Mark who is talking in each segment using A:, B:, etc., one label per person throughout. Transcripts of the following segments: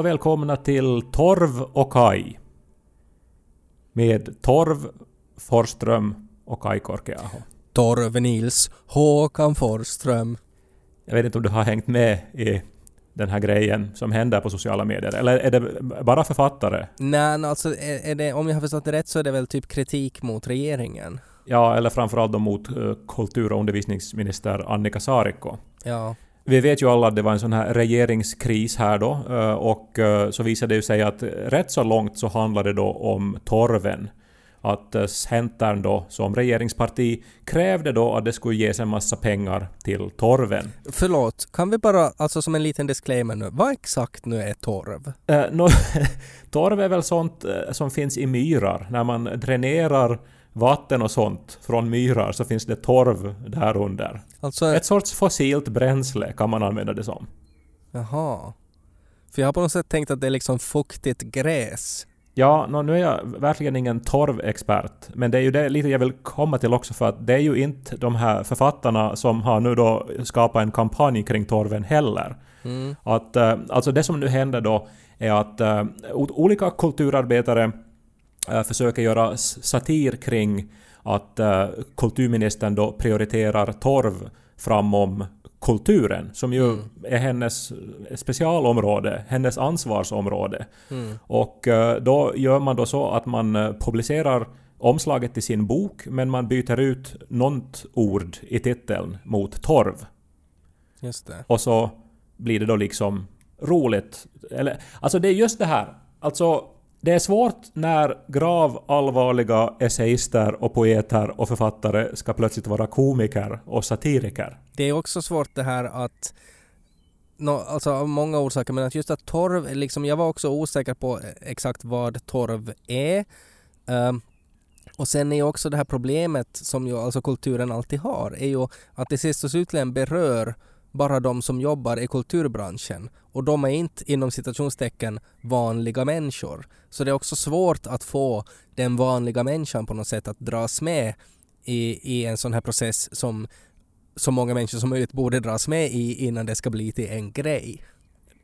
A: Och
B: välkomna till
C: Torv och Kai. Med Torv Forsström och Kai Korkeaho.
D: Torve Nils Håkan Forsström.
C: Jag vet inte om du har hängt med i den här grejen som händer på sociala medier, eller är det bara författare?
D: Nej, alltså är, är det, om jag har förstått det rätt så är det väl typ kritik mot regeringen.
C: Ja, eller framförallt mot eh, kultur och undervisningsminister Annika Saarikko.
D: Ja.
C: Vi vet ju alla att det var en sån här regeringskris här då eh, och eh, så visade det ju sig att rätt så långt så handlade det då om torven. Att eh, Centern då som regeringsparti krävde då att det skulle ges en massa pengar till torven.
D: Förlåt, kan vi bara, alltså som en liten disclaimer nu, vad exakt nu är torv?
C: Eh, nå, torv är väl sånt som finns i myrar. När man dränerar vatten och sånt från myrar så finns det torv där under.
D: Alltså,
C: Ett sorts fossilt bränsle kan man använda det som.
D: jaha. För jag har på något sätt tänkt att det är liksom fuktigt gräs.
C: Ja, nå, nu är jag verkligen ingen torvexpert, men det är ju det lite jag vill komma till också för att det är ju inte de här författarna som har nu då skapat en kampanj kring torven heller.
D: Mm.
C: Att, eh, alltså det som nu händer då är att o- olika kulturarbetare försöker göra satir kring att eh, kulturministern då prioriterar torv framom kulturen, som ju är hennes specialområde, hennes ansvarsområde. Och eh, då gör man då så att man eh, publicerar omslaget till sin bok, men man byter ut något ord i titeln mot torv.
D: Just det.
C: Och så blir det då liksom roligt. Eller, alltså det är just det här. Alltså, det är svårt när grav allvarliga essayister och poeter och författare ska plötsligt vara komiker och satiriker.
D: Det är också svårt det här att No, alltså av många orsaker, men att just att torv, liksom, jag var också osäker på exakt vad torv är. Um, och sen är ju också det här problemet som ju alltså kulturen alltid har, är ju att det sist och slutligen berör bara de som jobbar i kulturbranschen. Och de är inte inom citationstecken vanliga människor. Så det är också svårt att få den vanliga människan på något sätt att dras med i, i en sån här process som så många människor som möjligt borde dras med i innan det ska bli till en grej.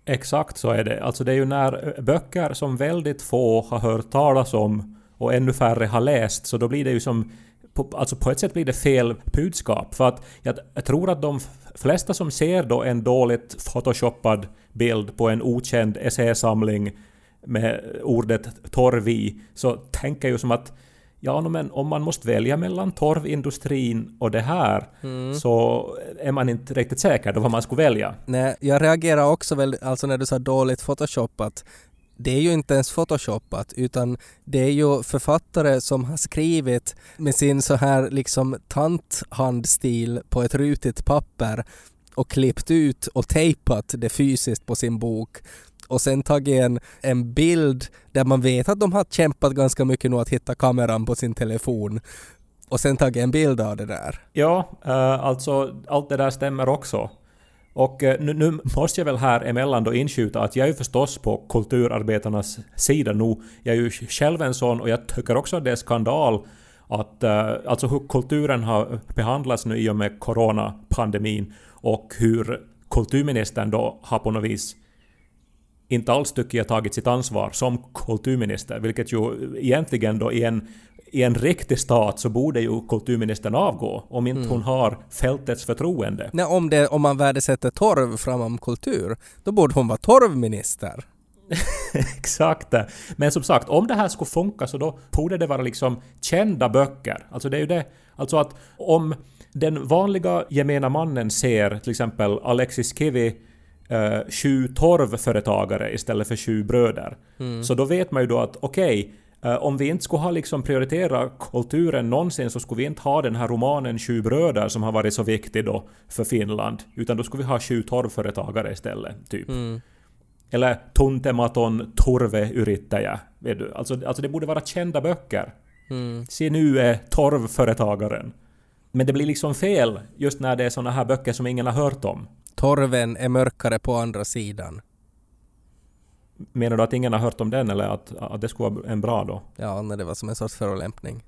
C: Exakt så är det. Alltså det är ju när eh, böcker som väldigt få har hört talas om och ännu färre har läst, så då blir det ju som... På, alltså på ett sätt blir det fel budskap. För att jag, jag tror att de flesta som ser då en dåligt photoshoppad bild på en okänd essäsamling med ordet torv i, så tänker ju som att Ja, men om man måste välja mellan torvindustrin och det här så är man inte riktigt säker då vad man skulle välja.
D: Nej, jag reagerar också väl, alltså när du sa dåligt photoshoppat, det är ju inte ens photoshoppat utan det är ju författare som har skrivit med sin så här liksom tanthandstil på ett rutigt papper och klippt ut och tejpat det fysiskt på sin bok och sen tagit en, en bild där man vet att de har kämpat ganska mycket nu att hitta kameran på sin telefon och sen tagit en bild av det där.
C: Ja, eh, alltså allt det där stämmer också. Och eh, nu, nu måste jag väl här emellan då inskjuta att jag är ju förstås på kulturarbetarnas sida nu. Jag är ju själv en sån och jag tycker också att det är skandal att eh, alltså hur kulturen har behandlats nu i och med coronapandemin och hur kulturministern då har på något vis inte alls tycker jag tagit sitt ansvar som kulturminister, vilket ju egentligen då i en, i en riktig stat så borde ju kulturministern avgå om inte hon har fältets förtroende.
D: Nej, om, det, om man värdesätter torv framom kultur, då borde hon vara torvminister.
C: Exakt. Men som sagt, om det här skulle funka så då borde det vara liksom kända böcker. Alltså det är ju det, alltså att om den vanliga gemena mannen ser till exempel Alexis Kivi eh, sju torvföretagare istället för sju bröder. Så då vet man ju då att okej, Eh, Om vi inte skulle ha liksom prioritera kulturen någonsin så skulle vi inte ha den här romanen Sju bröder som har varit så viktig då för Finland. Utan då skulle vi ha sju torvföretagare istället, typ. Eller Tuntematon Torve Yrittäjä. Vet du? Alltså, alltså det borde vara kända böcker. Se nu är torvföretagaren. Men det blir liksom fel just när det är såna här böcker som ingen har hört om.
D: Torven är mörkare på andra sidan.
C: Menar du att ingen har hört om den eller att, att det skulle vara en bra då?
D: Ja, när det var som en sorts förolämpning.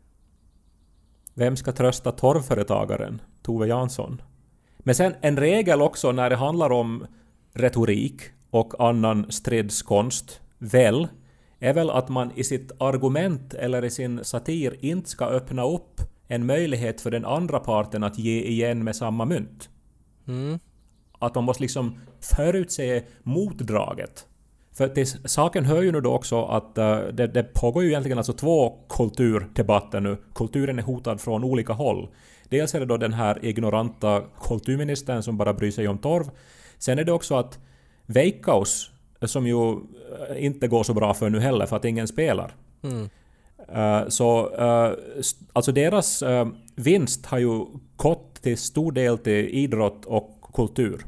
C: Vem ska trösta torvföretagaren? Tove Jansson. Men sen en regel också när det handlar om retorik och annan stridskonst, väl, är väl att man i sitt argument eller i sin satir inte ska öppna upp en möjlighet för den andra parten att ge igen med samma mynt.
D: Mm.
C: Att man måste liksom förutse motdraget. För till saken hör ju nu då också att eh, det, det pågår ju egentligen alltså två kulturdebatter nu. Kulturen är hotad från olika håll. Dels är det då den här ignoranta kulturministern som bara bryr sig om torv. Sen är det också att Veikkaus, som ju eh, inte går så bra för nu heller för att ingen spelar.
D: Mm.
C: Eh, Så eh, st- alltså deras eh, vinst har ju gått till stor del till idrott och kultur.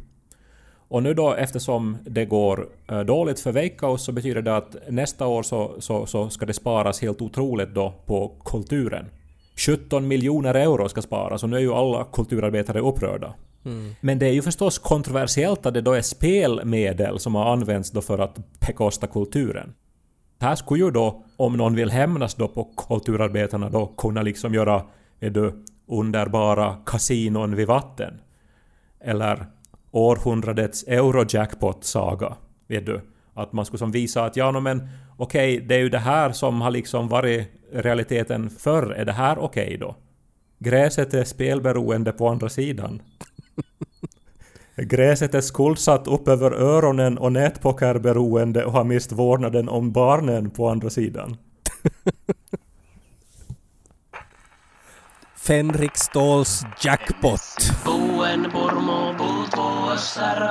C: Och nu då eftersom det går eh, dåligt för Veikkaus så betyder det att nästa år så, så, så ska det sparas helt otroligt då på kulturen. 17 miljoner euro ska sparas och nu är ju alla kulturarbetare upprörda. Men det är ju förstås kontroversiellt att det då är spelmedel som har använts då för att bekosta kulturen. Här skulle ju då, om någon vill hämnas då på kulturarbetarna då kunna liksom göra är du, underbara kasinon vid vatten. Eller århundradets Eurojackpot-saga. Vet du? Att man skulle som visa att ja, no, men okej, det är ju det här som har liksom varit realiteten förr. Är det här okej då? Gräset är spelberoende på andra sidan. Gräset är skuldsatt upp över öronen och nätpokerberoende och har mist vårdnaden om barnen på andra sidan.
D: Fenrik Ståhls jackpot.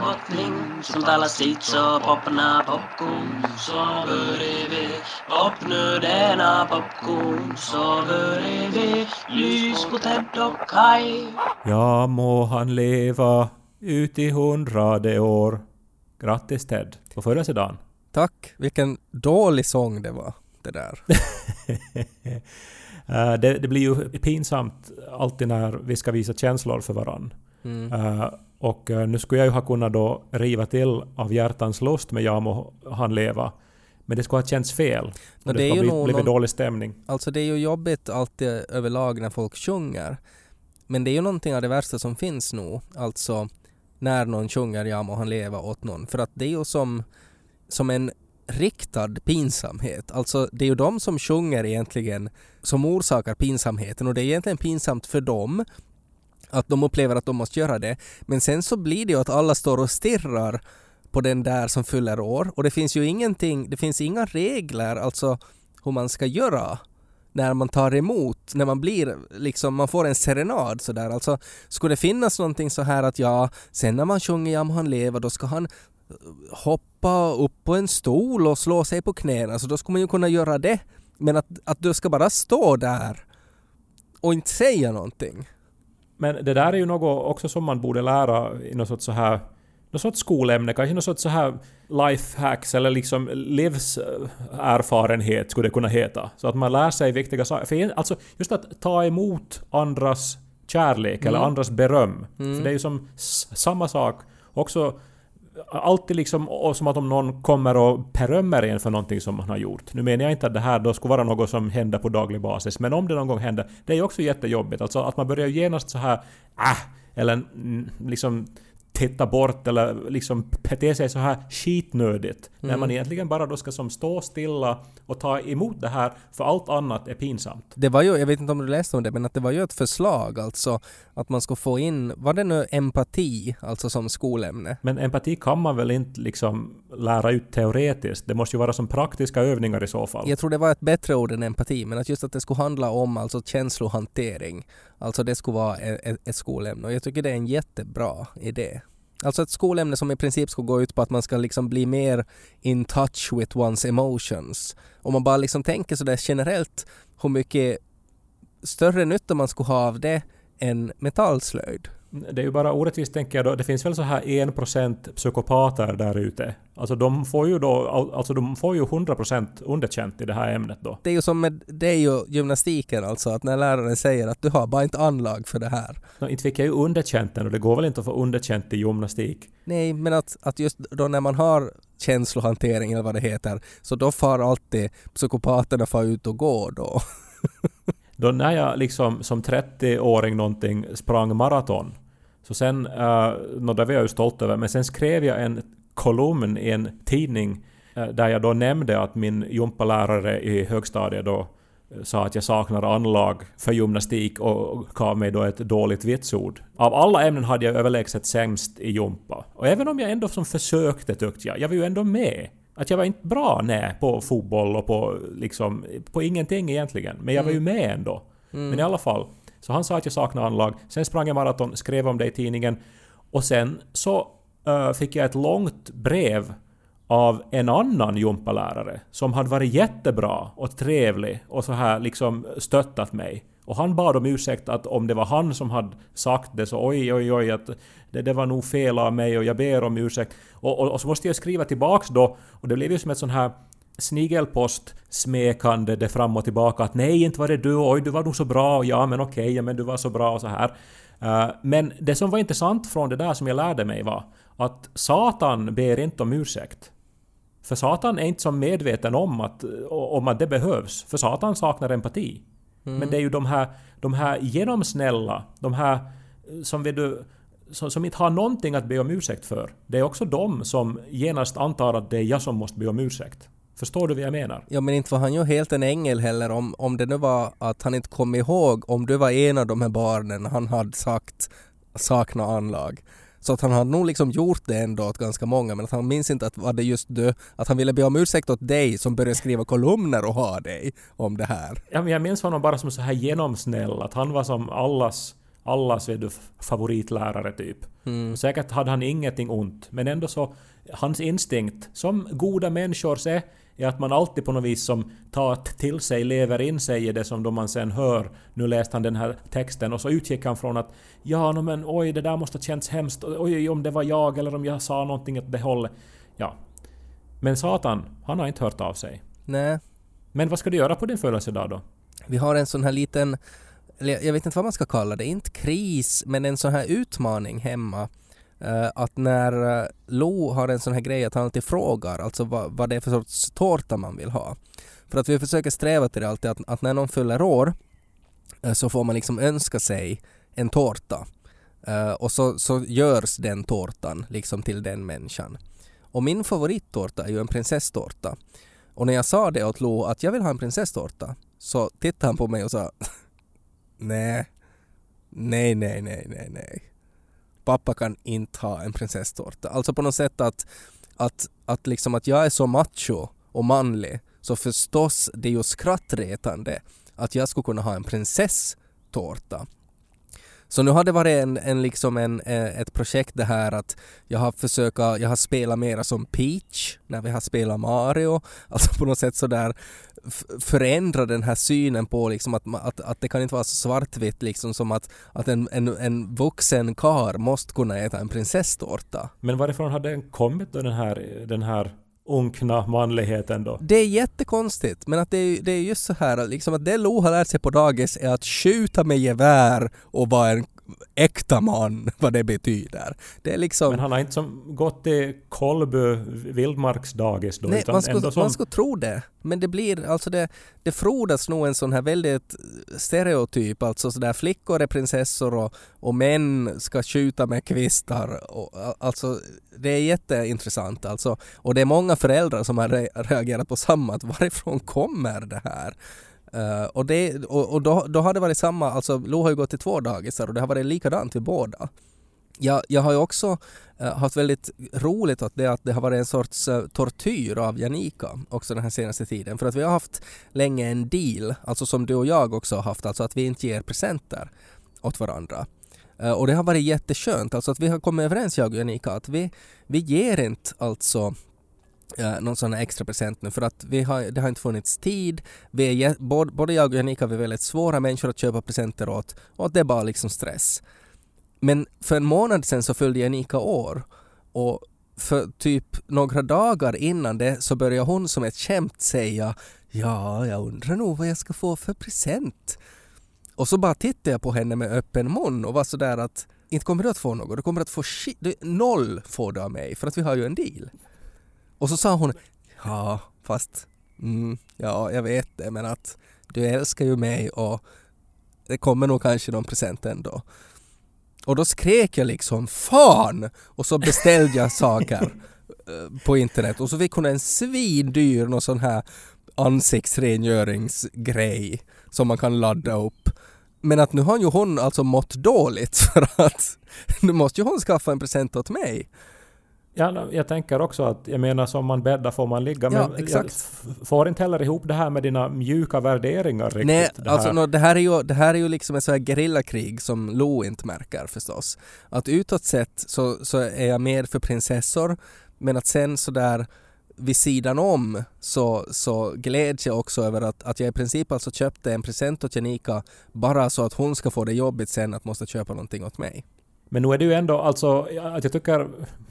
E: Bottning Som talar sitt så popna popcorn Så börjar vi Popnu denna popcorn Så börjar vi Lys på Ted och Kai
C: Ja, må han leva ut i hundrade år. Grattis Ted på födelsedagen.
D: Tack. Vilken dålig sång det var. Det där.
C: Eh, det, det blir ju pinsamt alltid när vi ska visa känslor för varann. Eh, och eh, nu skulle jag ju ha kunnat då riva till av hjärtans lust med Ja må han leva. Men det skulle ha känts fel. Och
D: det
C: skulle
D: nog
C: blivit, dålig stämning.
D: Alltså det är ju jobbigt alltid överlag när folk sjunger. Men det är ju någonting av det värsta som finns nu. Alltså när någon sjunger Ja må han leva åt någon. För att det är ju som, som en riktad pinsamhet. Alltså det är ju de som sjunger egentligen som orsakar pinsamheten och det är egentligen pinsamt för dem att de upplever att de måste göra det. Men sen så blir det ju att alla står och stirrar på den där som fyller år och det finns ju ingenting, det finns inga regler alltså hur man ska göra när man tar emot, när man blir liksom, man får en serenad sådär. Alltså skulle det finnas någonting så här att ja, sen när man sjunger Ja må han leva då ska han hoppa upp på en stol och slå sig på knäna så då skulle man ju kunna göra det. Men att, att du ska bara stå där och inte säga någonting.
C: Men det där är ju något också som man borde lära i något sorts så här något sorts skolämne, kanske något sorts så här life hacks eller liksom livserfarenhet skulle det kunna heta. Så att man lär sig viktiga saker. För alltså just att ta emot andras kärlek eller andras beröm. För det är ju som samma sak. Också alltid liksom och som att om någon kommer och berömmer en för någonting som man har gjort. Nu menar jag inte att det här då skulle vara något som händer på daglig basis, men om det någon gång händer, det är ju också jättejobbigt. Alltså att man börjar genast så här äh, eller liksom titta bort eller liksom bete sig så här skitnödigt. När man egentligen bara då ska som stå stilla och ta emot det här, för allt annat är pinsamt.
D: Det var ju, jag vet inte om du läste om det, men att det var ju ett förslag alltså att man ska få in, var det nu empati, alltså som skolämne?
C: Men empati kan man väl inte liksom lära ut teoretiskt? Det måste ju vara som praktiska övningar i så fall.
D: Jag tror det var ett bättre ord än empati, men att just att det skulle handla om alltså känslohantering. Alltså det skulle vara ett, ett, skolämne och jag tycker det är en jättebra idé. Alltså ett skolämne som i princip ska gå ut på att man ska liksom bli mer in touch with one's emotions. Om man bara liksom tänker sådär generellt hur mycket större nytta man skulle ha av det än metallslöjd.
C: Det är ju bara orättvist tänker jag då. Det finns väl så här 1% psykopater där ute. Alltså de får ju då, alltså de får ju 100% underkänt i det här ämnet då.
D: Det är ju som med det är ju gymnastiken alltså, att när läraren säger att du har bara inte anlag för det här.
C: Nå, inte fick jag ju underkänt än och det går väl inte att få underkänt i gymnastik.
D: Nej, men att, att just då när man har känslohantering eller vad det heter, så då far alltid psykopaterna far ut och går då.
C: Då när jag liksom som 30-åring någonting sprang maraton, så sen, eh, uh, no, det var jag ju stolt över, men sen skrev jag en kolumn i en tidning uh, där jag då nämnde att min gympalärare i högstadiet då eh, sa att jag saknar anlag för gymnastik och gav mig då ett dåligt vitsord. Av alla ämnen hade jag överlägset sämst i gympa. Och även om jag ändå som försökte tyckte jag, jag var ju ändå med. Att jag var inte bra nej på fotboll och på liksom, på ingenting egentligen. Men jag var ju med ändå. Men i alla fall. Så han sa att jag saknar anlag. Sen sprang jag maraton, skrev om det i tidningen. Och sen så eh, fick jag ett långt brev av en annan gympalärare som hade varit jättebra och trevlig och så här liksom stöttat mig. Och han bad om ursäkt att om det var han som hade sagt det så oj oj oj att det, det var nog fel av mig och jag ber om ursäkt. Och, och, och så måste jag skriva tillbaks då och det blev ju som ett sån här snigelpost smekande det fram och tillbaka att nej inte var det du, oj du var nog så bra, och ja men okej, ja men du var så bra och så här. Uh, men det som var intressant från det där som jag lärde mig var att Satan ber inte om ursäkt. För Satan är inte så medveten om att, om att det behövs, för Satan saknar empati. Men det är ju de här, de här genomsnälla, de här eh, som, vet du, som, som inte har någonting att be om ursäkt för. Det är också de som genast antar att det är jag som måste be om ursäkt. Förstår du vad jag menar?
D: Ja men inte var han ju helt en ängel heller om, om det nu var att han inte kom ihåg om du var en av de här barnen han hade sagt sakna anlag. Så att han hade nog liksom gjort det ändå åt ganska många men att han minns inte att var det just du, att han ville be om ursäkt åt dig som började skriva kolumner och ha dig om det här.
C: Ja, men jag minns honom bara som så här genomsnäll, att han var som allas, allas vet du, favoritlärare typ. Och säkert hade han ingenting ont, men ändå så, hans instinkt, som goda människors är, är att man alltid på något vis som tar till sig, lever in sig i det som då man sen hör, nu läste han den här texten och så utgick han från att ja, no, men oj, det där måste ha känts hemskt, oj, om det var jag eller om jag sa någonting åt det hållet. Ja. Men Satan, han har inte hört av sig.
D: Nej,
C: Men vad ska du göra på din födelsedag då?
D: vi har en sån här liten, jag vet inte vad man ska kalla det, inte kris, men en sån här utmaning hemma. Eh, att när eh, Lo har en sån här grej att han alltid frågar alltså vad, vad det är för sorts tårta man vill ha. För att vi försöker sträva till det alltid att, att när någon fyller år eh, så får man liksom önska sig en tårta. Och så, så görs den tårtan liksom till den människan. Och min favorittårta är ju en prinsesstårta. Och när jag sa det åt Lo att jag vill ha en prinsesstårta så tittade han på mig och sa nej, nej, nej, nej, nej, nej. Pappa kan inte ha en prinsesstårta. Alltså på något sätt att, att, att liksom att jag är så macho och manlig så förstås det är ju skrattretande att jag skulle kunna ha en prinsesstårta. Så nu har det varit en, en liksom en, eh, ett projekt det här att jag har försökt, jag har spelat mera som Peach när vi har spelat Mario. Alltså på något sätt sådär förändra den här synen på liksom att, att, att det kan inte vara så svartvitt liksom som att, att en, en, en vuxen kar måste kunna äta en prinsesstårta.
C: Men varifrån har den kommit då den här, den här unkna manligheten då?
D: Det är jättekonstigt men att det är, det är just så här liksom att det Lo har lärt sig på dagis är att skjuta med gevär och vara en äkta man, vad det betyder. Det är liksom...
C: Men han har inte som gått till Kolby vildmarksdagis då,
D: Nej,
C: utan
D: man skulle,
C: som...
D: man skulle tro det. Men det blir, alltså det, det frodas nog en sån här väldigt stereotyp, alltså sådär flickor är prinsessor och, och män ska skjuta med kvistar. Och, alltså det är jätteintressant alltså. Och det är många föräldrar som har re- reagerat på samma, att varifrån kommer det här? Uh, och det, och, och då, då har det varit samma, alltså Lo har ju gått till två dagisar och det har varit likadant vid båda. Jag, jag har ju också uh, haft väldigt roligt åt det, att det har varit en sorts uh, tortyr av Janika också den här senaste tiden. För att vi har haft länge en deal, alltså som du och jag också har haft, alltså att vi inte ger presenter åt varandra. Och det har varit jätteskönt, alltså att vi har kommit överens jag och Janika att vi, vi ger inte alltså eh, någon sån här extra present nu för att vi har, det har inte funnits tid. Vi är, både, både jag och Janika vi är väldigt svåra människor att köpa presenter åt och det är bara liksom stress. Men för en månad sedan så fyllde Janika år och för typ några dagar innan det så började hon som ett skämt säga Ja, jag undrar nog vad jag ska få för present. Och så bara tittade jag på henne med öppen mun och var sådär att inte kommer du att få något, du kommer att få shit, noll får du av mig för att vi har ju en deal. Och så sa hon Ja, fast mm, ja, jag vet det men att du älskar ju mig och det kommer nog kanske någon present ändå. Och då skrek jag liksom fan! Och så beställde jag saker eh, på internet och så fick hon en svindyr någon sån här ansiktsrengöringsgrej som man kan ladda upp. Men att nu har ju hon alltså mått dåligt för att nu måste ju hon skaffa en present åt mig.
C: Ja, no, jag tänker också att, jag menar som man bäddar får man ligga.
D: Ja,
C: men jag får inte heller ihop det här med dina mjuka värderingar riktigt.
D: Nej,
C: det
D: alltså
C: här.
D: nå, det, här är ju, det här är ju liksom ett så här gerillakrig som Lo inte märker förstås. Att utåt sett så, så är jag mer för prinsessor men att sen så där vid sidan om så, så gläds jag också över att, att jag i princip alltså köpte en present åt Janika bara så att hon ska få det jobbigt sen att måste köpa någonting åt mig.
C: Men nu är det ju ändå alltså att jag tycker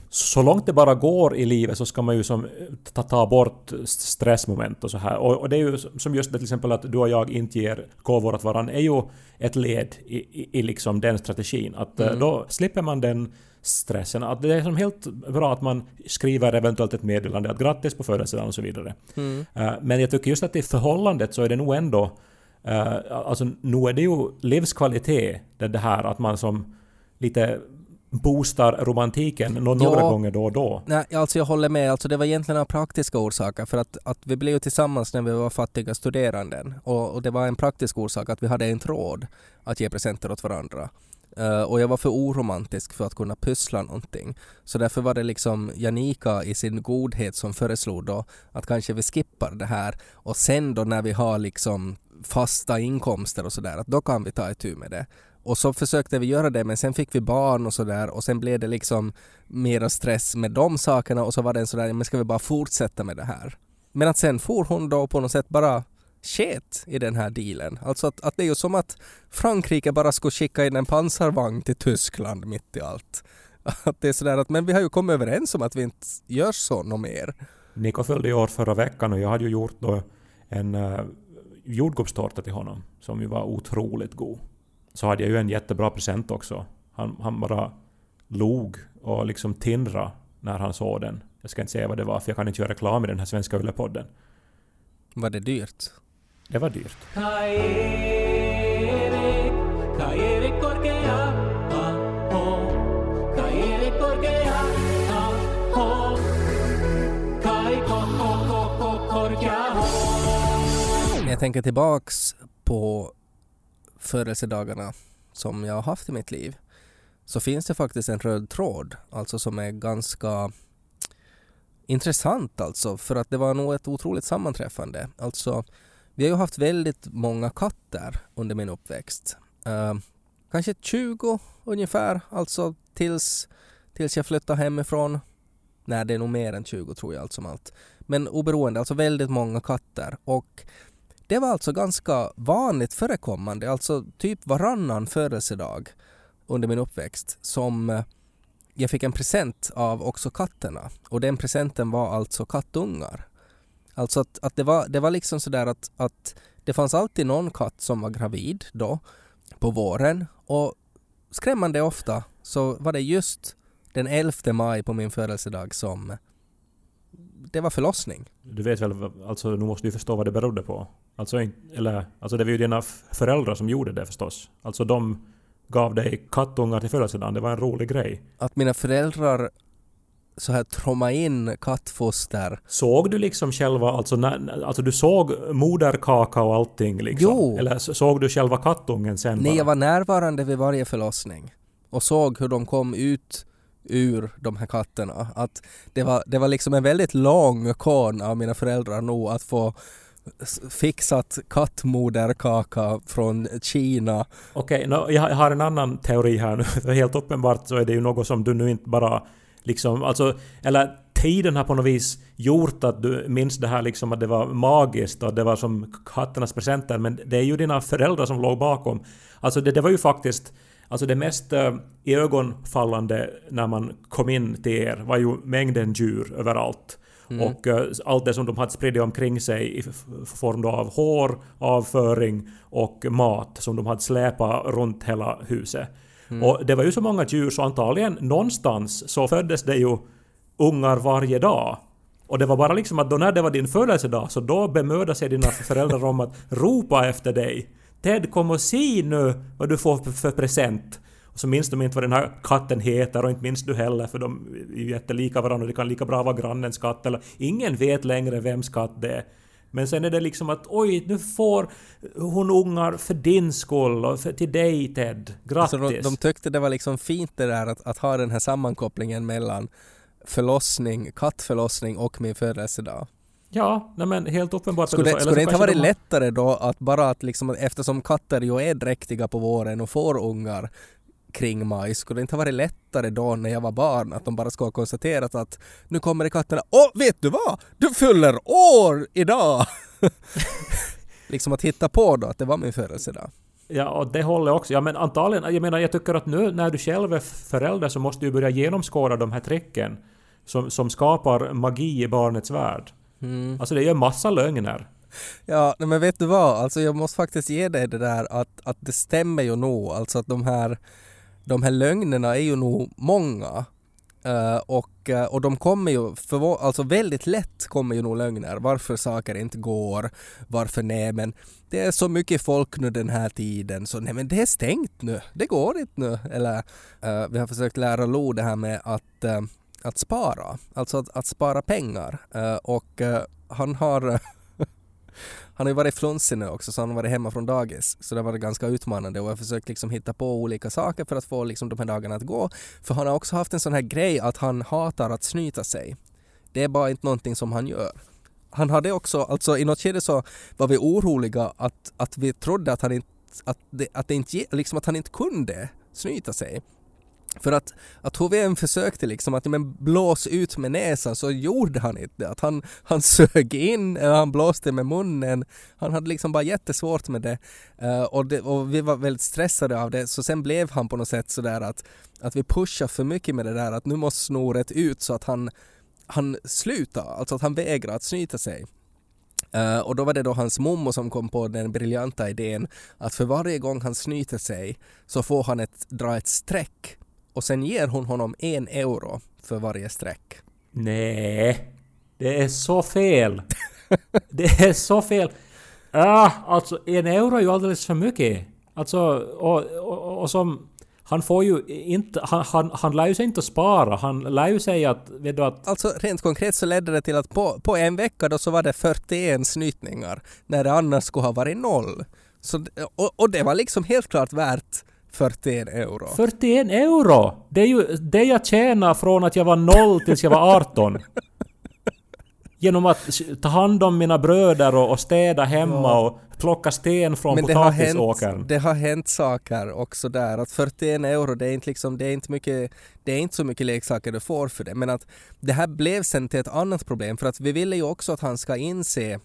C: så långt det bara går i livet så ska man ju som ta, ta bort stressmoment och så här. Och, och det är ju som just det till exempel att du och jag inte ger gåvor åt varandra är ju ett led i, i, i liksom den strategin. Att eh, då slipper man den stressen. Att det är som helt bra att man skriver eventuellt ett meddelande att grattis på födelsedagen och så vidare. Eh, Men jag tycker just att i förhållandet så är det nog ändå Uh, alltså nu är det ju livskvalitet det, det här att man som lite boostar romantiken nå- några
D: Ja.
C: gånger då och då.
D: Nej, alltså jag håller med. Alltså det var egentligen av praktiska orsaker för att, att vi blev tillsammans när vi var fattiga studeranden och, och det var en praktisk orsak att vi hade inte råd att ge presenter åt varandra. Eh, och jag var för oromantisk för att kunna pyssla någonting. Så därför var det liksom Janika i sin godhet som föreslog då att kanske vi skippar det här och sen då när vi har liksom fasta inkomster och sådär att då kan vi ta itu med det. Och så försökte vi göra det men sen fick vi barn och sådär och sen blev det liksom mera stress med de sakerna och så var det en sådär, men ska vi bara fortsätta med det här? Men att sen for hon då på något sätt bara sket i den här dealen. Alltså att, att det är ju som att Frankrike bara skulle skicka in en pansarvagn till Tyskland mitt i allt. Att det är sådär att men vi har ju kommit överens om att vi inte gör så något mer.
C: Niko följde i år förra veckan och jag hade ju gjort då en uh, jordgubbstårta till honom som ju var otroligt god. Så hade jag ju en jättebra present också. Han, han bara log och liksom tindra när han såg den. Jag ska inte säga vad det var för jag kan inte göra reklam i den här svenska Yle-podden.
D: Var det dyrt?
C: Det var dyrt.
D: Jag tänker tillbaks på födelsedagarna som jag har haft i mitt liv så finns det faktiskt en röd tråd, alltså som är ganska intressant alltså, för att det var nog ett otroligt sammanträffande. Alltså, vi har ju haft väldigt många katter under min uppväxt. Eh, kanske 20 ungefär, alltså tills, tills jag flyttade hemifrån. Nej, det är nog mer än 20 tror jag allt som allt. Men oberoende, alltså väldigt många katter. Och det var alltså ganska vanligt förekommande, alltså typ varannan födelsedag under min uppväxt som eh, jag fick en present av också katterna. Och den presenten var alltså kattungar. Alltså att, att det, var, det var liksom sådär att, att det fanns alltid någon katt som var gravid då på våren och skrämmande ofta så var det just den 11 maj på min födelsedag som det var förlossning.
C: Du vet väl, alltså nu måste du förstå vad det berodde på. Alltså, eller, alltså det var ju dina föräldrar som gjorde det förstås. Alltså de gav dig kattungar till födelsedagen, det var en rolig grej.
D: Att mina föräldrar så här tromma in kattfoster.
C: Såg du liksom själva, alltså, när, alltså du såg moderkaka och allting liksom?
D: Jo.
C: Eller såg du själva kattungen sen
D: Nej,
C: bara?
D: jag var närvarande vid varje förlossning och såg hur de kom ut ur de här katterna. Att det, var, det var liksom en väldigt lång kon av mina föräldrar nog att få fixat kattmoderkaka från Kina.
C: Okej, okay, jag jag har en annan teori här nu. Helt uppenbart så är det ju något som du nu inte bara liksom... Alltså, eller tiden har på något vis gjort att du minns det här liksom att det var magiskt och det var som katternas presenter. Men det är ju dina föräldrar som låg bakom. Alltså det, det var ju faktiskt... Alltså det mest eh, iögonfallande när man kom in till er var ju mängden djur överallt. Och eh, allt det som de hade spridit omkring sig i form av hår, avföring och mat som de hade släpat runt hela huset. Och det var ju så många djur så antagligen någonstans så föddes det ju ungar varje dag. Och det var bara liksom att då när det var din födelsedag så då bemödade sig dina föräldrar om att ropa efter dig. Ted kom och se nu vad du får för, för present. Och så minns de inte vad den här katten heter och inte minns du heller för de är ju jättelika varandra och det kan lika bra vara grannens katt eller ingen vet längre vems katt det är. Men sen är det liksom att oj, nu får hon ungar för din skull och för, till dig Ted. Grattis!
D: Alltså de, de tyckte det var liksom fint det där att, att ha den här sammankopplingen mellan förlossning, kattförlossning och min födelsedag.
C: Ja, nej men helt uppenbart. är det
D: Skulle, skulle det inte ha varit
C: de
D: lättare då att bara att liksom, eftersom katter ju är dräktiga på våren och får ungar kring maj, skulle det inte ha varit lättare då när jag var barn att de bara skulle ha konstaterat att nu kommer det katterna, åh vet du vad? Du fyller år idag! liksom att hitta på då att det var min födelsedag.
C: Ja, och det håller också. Ja, men antagligen, jag menar, jag tycker att nu när du själv är förälder så måste du börja genomskåda de här tricken som, som skapar magi i barnets värld. Alltså det är ju en massa lögner.
D: Ja, men vet du vad? Alltså jag måste faktiskt ge dig det där att, att det stämmer ju nog. Alltså att de här, de här lögnerna är ju nog många. Eh, och, eh, och de kommer ju, förvå- alltså väldigt lätt kommer ju nog lögner. Varför saker inte går, varför nej men det är så mycket folk nu den här tiden så nej men det är stängt nu, det går inte nu. Eller eh, vi har försökt lära Lo det här med att, att spara, alltså att, att spara pengar. Uh, och uh, han har han har ju varit flunsig nu också så han har varit hemma från dagis. Så det har varit ganska utmanande och jag har försökt liksom hitta på olika saker för att få liksom de här dagarna att gå. För han har också haft en sån här grej att han hatar att snyta sig. Det är bara inte någonting som han gör. Han hade också, alltså i något skede så var vi oroliga att, att vi trodde att han inte, att det, att det inte, liksom att han inte kunde snyta sig. För att, att HVM försökte liksom att men blås ut med näsan så gjorde han inte det. Att han, han sög in, eh, han blåste med munnen. Han hade liksom bara jättesvårt med det. Uh, och, det. och vi var väldigt stressade av det. Så sen blev han på något sätt sådär att, att vi pushade för mycket med det där att nu måste snoret ut så att han, han slutar, alltså att han vägrar att snyta sig. Uh, och då var det då hans mommo som kom på den briljanta idén att för varje gång han snyter sig så får han ett, dra ett streck och sen ger hon honom en euro för varje streck.
C: Nej, det är så fel. Det är så fel. Ah, alltså en euro är ju alldeles för mycket. Alltså, och, och, och som... Han får ju inte... Han, han, han lär ju sig inte att spara. Han lär ju sig att... Vet du att...
D: Alltså rent konkret så ledde det till att på, på en vecka då så var det 41 snytningar när det annars skulle ha varit noll. Så, och, och det var liksom helt klart värt 41 euro.
C: 41 euro! Det är ju det jag tjänar från att jag var noll tills jag var 18. Genom att ta hand om mina bröder och, och städa hemma och plocka sten från
D: Men det har,
C: potatisåkern.
D: hänt, det har hänt saker också där att 41 euro det är inte liksom, det är inte mycket, det är inte så mycket leksaker du får för det. Men att det här blev sen till ett annat problem för att vi ville ju också att han ska inse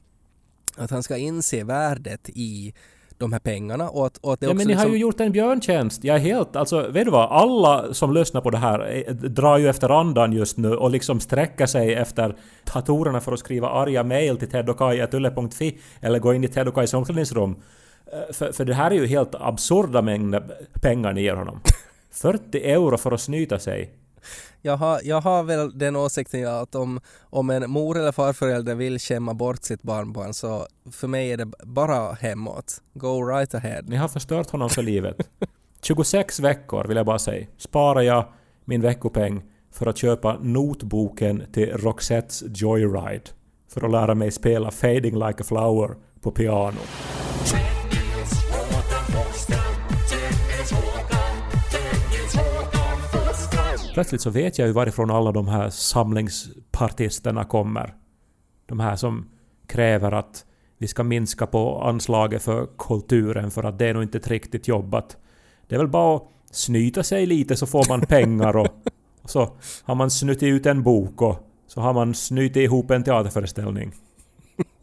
D: att han ska inse värdet i de här pengarna och att, och att det
C: Ja
D: också
C: men ni har
D: liksom,
C: ju gjort en björntjänst. Jag är helt... Alltså, vet du vad? Alla som lyssnar på det här eh, drar ju efter andan just nu och liksom sträcker sig efter datorerna för att skriva arga mejl till tedokai.yle.fi eller gå in i Ted och Kajs omklädningsrum. Eh, För, för det här är ju helt absurda mängder pengar ni ger honom. 40 euro för att snyta sig
D: jag, har, jag har väl den åsikten att om, om en mor eller farförälder vill skämma bort sitt barnbarn så för mig är det bara hemåt. Go right ahead.
C: Ni har förstört honom för livet. 26 veckor vill jag bara säga. Sparar jag min veckopeng för att köpa notboken till Roxettes Joyride. För att lära mig spela Fading Like a Flower på piano. Plötsligt så vet jag ju varifrån alla de här samlingspartisterna kommer. De här som kräver att vi ska minska på anslaget för kulturen för att det är nog inte riktigt jobbat. Det är väl bara att snyta sig lite så får man pengar och, och så har man snutit ut en bok och så har man snytit ihop en teaterföreställning.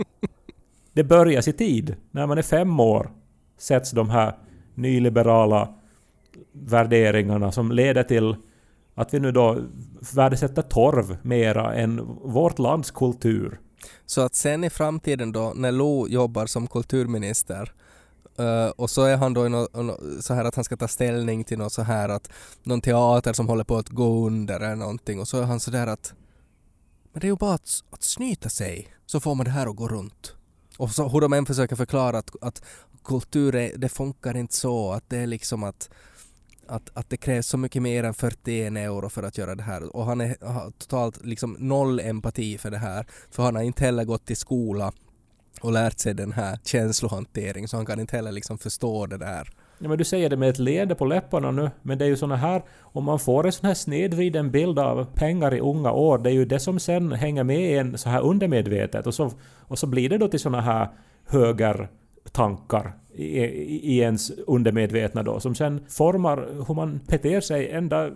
C: Det börjas i tid. När man är fem år sätts de här nyliberala värderingarna som leder till att vi nu då värdesätter torv mera än vårt lands kultur.
D: Så att sen i framtiden då när Lo jobbar som kulturminister Uh, och så är han då i no, så här att han ska ta ställning till något så här att någon teater som håller på att gå under eller någonting och så är han så där att men det är ju bara att, att snyta sig så får man det här att gå runt. Och så hur de än försöker förklara att, att kultur är, det funkar inte så att det är liksom att att, att det krävs så mycket mer än 41 euro för att göra det här och han är, har totalt liksom noll empati för det här för han har inte heller gått till skola och lärt sig den här känslohanteringen. så han kan inte heller liksom förstå det där.
C: Ja, men du säger det med ett leende på läpparna nu, men det är ju såna här... Om man får en sån här snedvriden bild av pengar i unga år, det är ju det som sen hänger med en så här undermedvetet och så, och så blir det då till såna här högertankar i, ens undermedvetna då, som sen formar hur man beter sig ända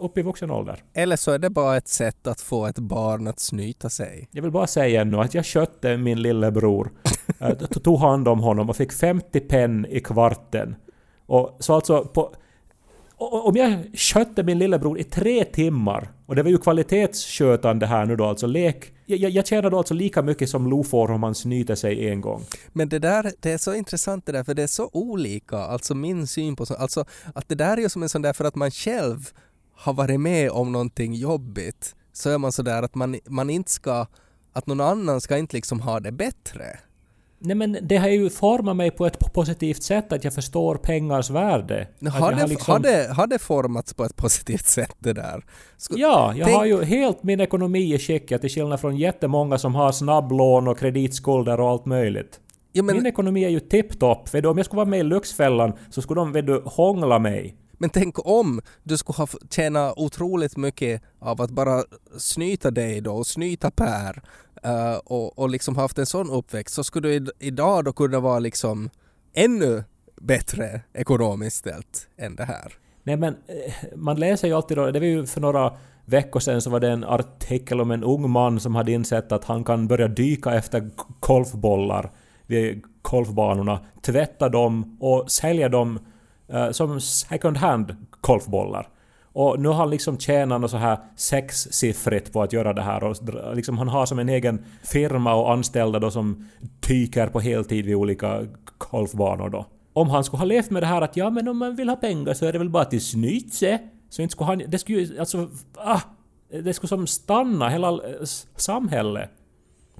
C: upp i vuxen ålder.
D: Eller så är det bara ett sätt att få ett barn att snyta sig.
C: Jag vill bara säga nu att jag skötte min lillebror, eh, tog hand om honom och fick 50 penn i kvarten. Och så alltså på... Om jag skötte min lillebror i tre timmar, och det var ju kvalitetsskötande här nu då, alltså lek... Jag, jag, tjänar då alltså lika mycket som Lo får om han snyter sig en gång.
D: Men det där, det är så intressant det där för det är så olika, alltså min syn på så, alltså att det där är ju som en sån där för att man själv har varit med om någonting jobbigt så är man sådär att man, man inte ska, att någon annan ska inte liksom ha det bättre.
C: Nej men det har ju format mig på ett positivt sätt att jag förstår pengars värde.
D: Har det,
C: liksom-
D: har, det, har det formats på ett positivt sätt det där? Ska-
C: Ja, jag
D: Tänk-
C: har ju helt min ekonomi i skick, till skillnad från jättemånga som har snabblån och kreditskulder och allt möjligt.
D: Ja, men,
C: Min ekonomi är ju tipptopp. Om jag skulle vara med i Lyxfällan så skulle de vet du, hångla mig
D: men tänk om du skulle ha tjänat otroligt mycket av att bara snyta dig då och snyta Per uh, och, och liksom haft en sån uppväxt så skulle du idag då kunna vara liksom ännu bättre ekonomiskt ställt än det här.
C: Nej men, eh, man läser ju alltid då, det var ju för några veckor sedan så var det en artikel om en ung man som hade insett att han kan börja dyka efter golfbollar vid golfbanorna, tvätta dem och sälja dem som second hand golfbollar. Och nu har han liksom tjänat något så här sexsiffrigt på att göra det här och liksom han har som en egen firma och anställda då som dyker på heltid vid olika golfbanor då. Om han skulle ha levt med det här att ja men om man vill ha pengar så är det väl bara till snytse. Så inte skulle han... Det skulle ju alltså... Ah, det skulle som stanna hela eh, samhället.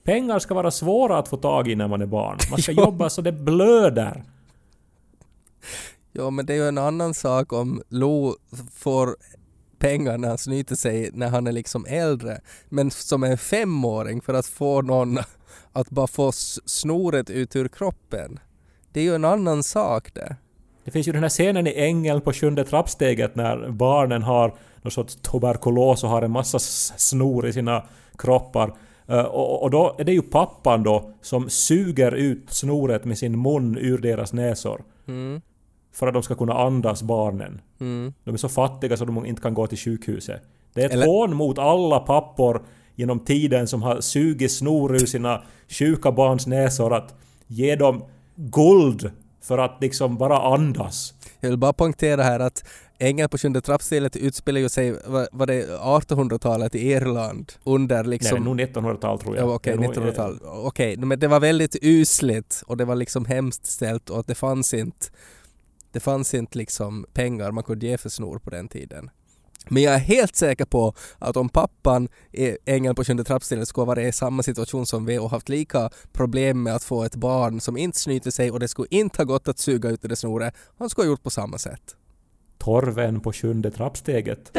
C: Pengar ska vara svåra att få tag i när man är barn. Man ska jobba så det blöder.
D: Ja men det är ju en annan sak om Lo får pengar när han snyter sig när han är liksom äldre. Men som en femåring för att få någon att bara få snoret ut ur kroppen. Det är ju en annan sak det.
C: Det finns ju den här scenen i Ängeln på sjunde trappsteget när barnen har någon sorts tuberkulos och har en massa snor i sina kroppar. Eh, Och, och då är det ju pappan då som suger ut snoret med sin mun ur deras näsor.
D: Mm.
C: För att de ska kunna andas, barnen.
D: Mm.
C: De är så fattiga så de inte kan gå till sjukhuset. Det är ett
D: Eller-
C: hån mot alla pappor genom tiden som har sugit snor ur sina sjuka barns näsor att ge dem guld för att liksom bara andas.
D: Jag vill bara poängtera här att Ängel på sjunde trappsteget utspelar ju sig, var det 1800-talet i Irland under liksom...
C: Nej, nog 1900-tal tror jag.
D: Ja, okej,
C: nog-
D: 1900-tal. Okej, men det var väldigt usligt och det var liksom hemskt ställt och att det fanns inte det fanns inte liksom pengar man kunde ge för snor på den tiden. Men jag är helt säker på att om pappan i Ängeln på sjunde trappsteget skulle vara i samma situation som vi och haft lika problem med att få ett barn som inte snyter sig och det skulle inte ha gått att suga ut det snoret, han skulle ha gjort på samma sätt.
C: Torven på sjunde trappsteget.